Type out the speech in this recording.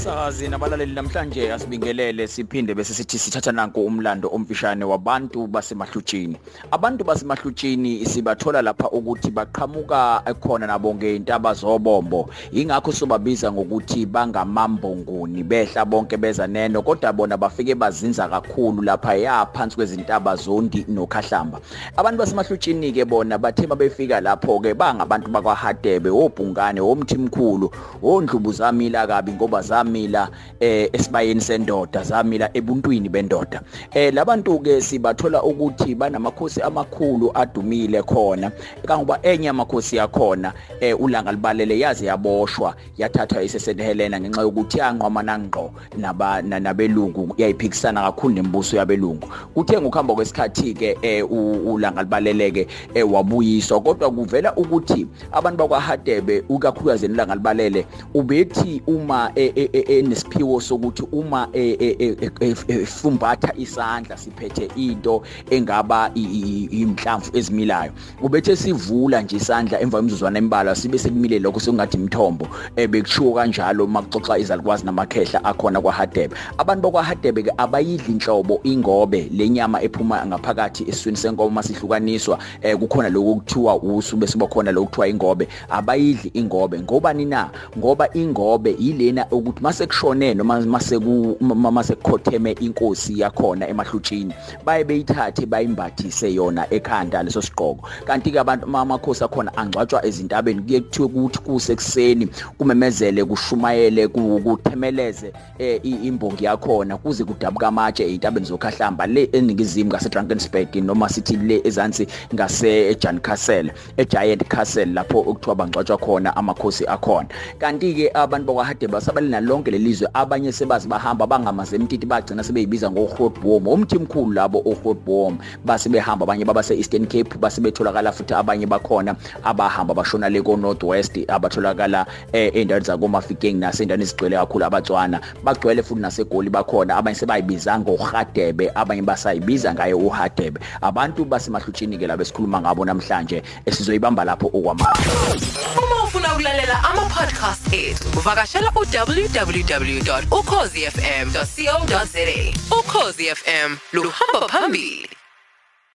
Emsakazi nabalaleli namhlanje asibingelele siphinde bese sithi sithatha nanku umlando omfishane wabantu basemahlutshini. Abantu basemahlutshini sibathola lapha ukuthi baqhamuka ekhona nabo ngeintaba zobombo. Ingakho sobabiza ngokuthi bangamambongoni behla bonke beza neno kodwa bona bafike bazinza kakhulu lapha yaphansi kwezintaba zondi nokhahlamba. Abantu basemahlutshini ke bona bathe babefika lapho ke bangabantu bakwaHadebe obhungane omthimkhulu ondlubu zamila kabi ngoba zamila eh esibayeni sendoda zamila ebuntwini bendoda. Eh labantu ke sibathola ukuthi banamakhosi amakhulu adumile khona kangoba enye amakhosi yakhona eh ulanga libalele yaze yaboshwa yathathwa isesent Helena ngenxa yokuthi yanqoma nangqo naba nabelungu yayiphikisana kakhulu nembuso yabelungu. Kuthe ngokuhamba kwesikhathi ke eh ulanga libaleleke eh wabuyiswa kodwa kuvela ukuthi abantu bakwaHadebe ukakhulukazi nelanga libalele ubethi uma enesiphiwo sokuthi uma efumbatha isandla siphethe into engaba imhlamvu ezimilayo ubethe sivula nje isandla emva kwemizuzwana embalwa sibe sekumile lokho sokungathi imthombo bekushiwo kanjalo makuxoxa izalukwazi namakhehla akhona kwaHadebe. Abantu bakwaHadebe ke abayidli inhlobo ingobe lenyama ephuma ngaphakathi esiswini senkomo masihlukaniswa kukhona lokho kuthiwa usu bese bakhona lokho kuthiwa ingobe. Abayidli ingobe. Ngobani na? Ngoba ingobe yilena ukuthi mase kushone noma mase ku mase kukhotheme inkosi yakhona emahlutshini baye beyithathe bayimbathise yona ekhanda leso siqoko kanti ke abantu amakhosi akhona angcwatshwa ezintabeni kuye kuthiwe ukuthi kusekuseni kumemezele kushumayele kuthemeleze imbongi yakhona kuze kudabuka amatshe ezintabeni zokhahlamba le eningizimu ngase Drakensberg noma sithi le ezansi ngase eJan Castle eGiant Castle lapho okuthiwa bangcwatshwa khona amakhosi akhona. Kanti ke abantu bakwaHade basabalina lonke lelizwe abanye sebazi bahamba bangamaze emtiti bagcina sebeyibiza ngoHotbom umthimkhulu labo oHotbom base behamba abanye baba seEastern Cape base betholakala futhi abanye bakhona abahamba bashona le ko Northwest abatholakala eindaweni zakoMafikeng naseyindaweni ezigcwele kakhulu abatswana. Bagcwele futhi nasegoli bakhona. Abanye sebayibiza ngoHadebe abanye basayibiza ngaye uHadebe. Abantu basemahlutshini ke labo esikhuluma ngabo namhlanje esizoyibamba lapho okwamanje. Uma ufuna ukulalela ama podcast ethu. Uvakashela uwww.ukhozifm.co.za Ukhozi FM luhamba phambili.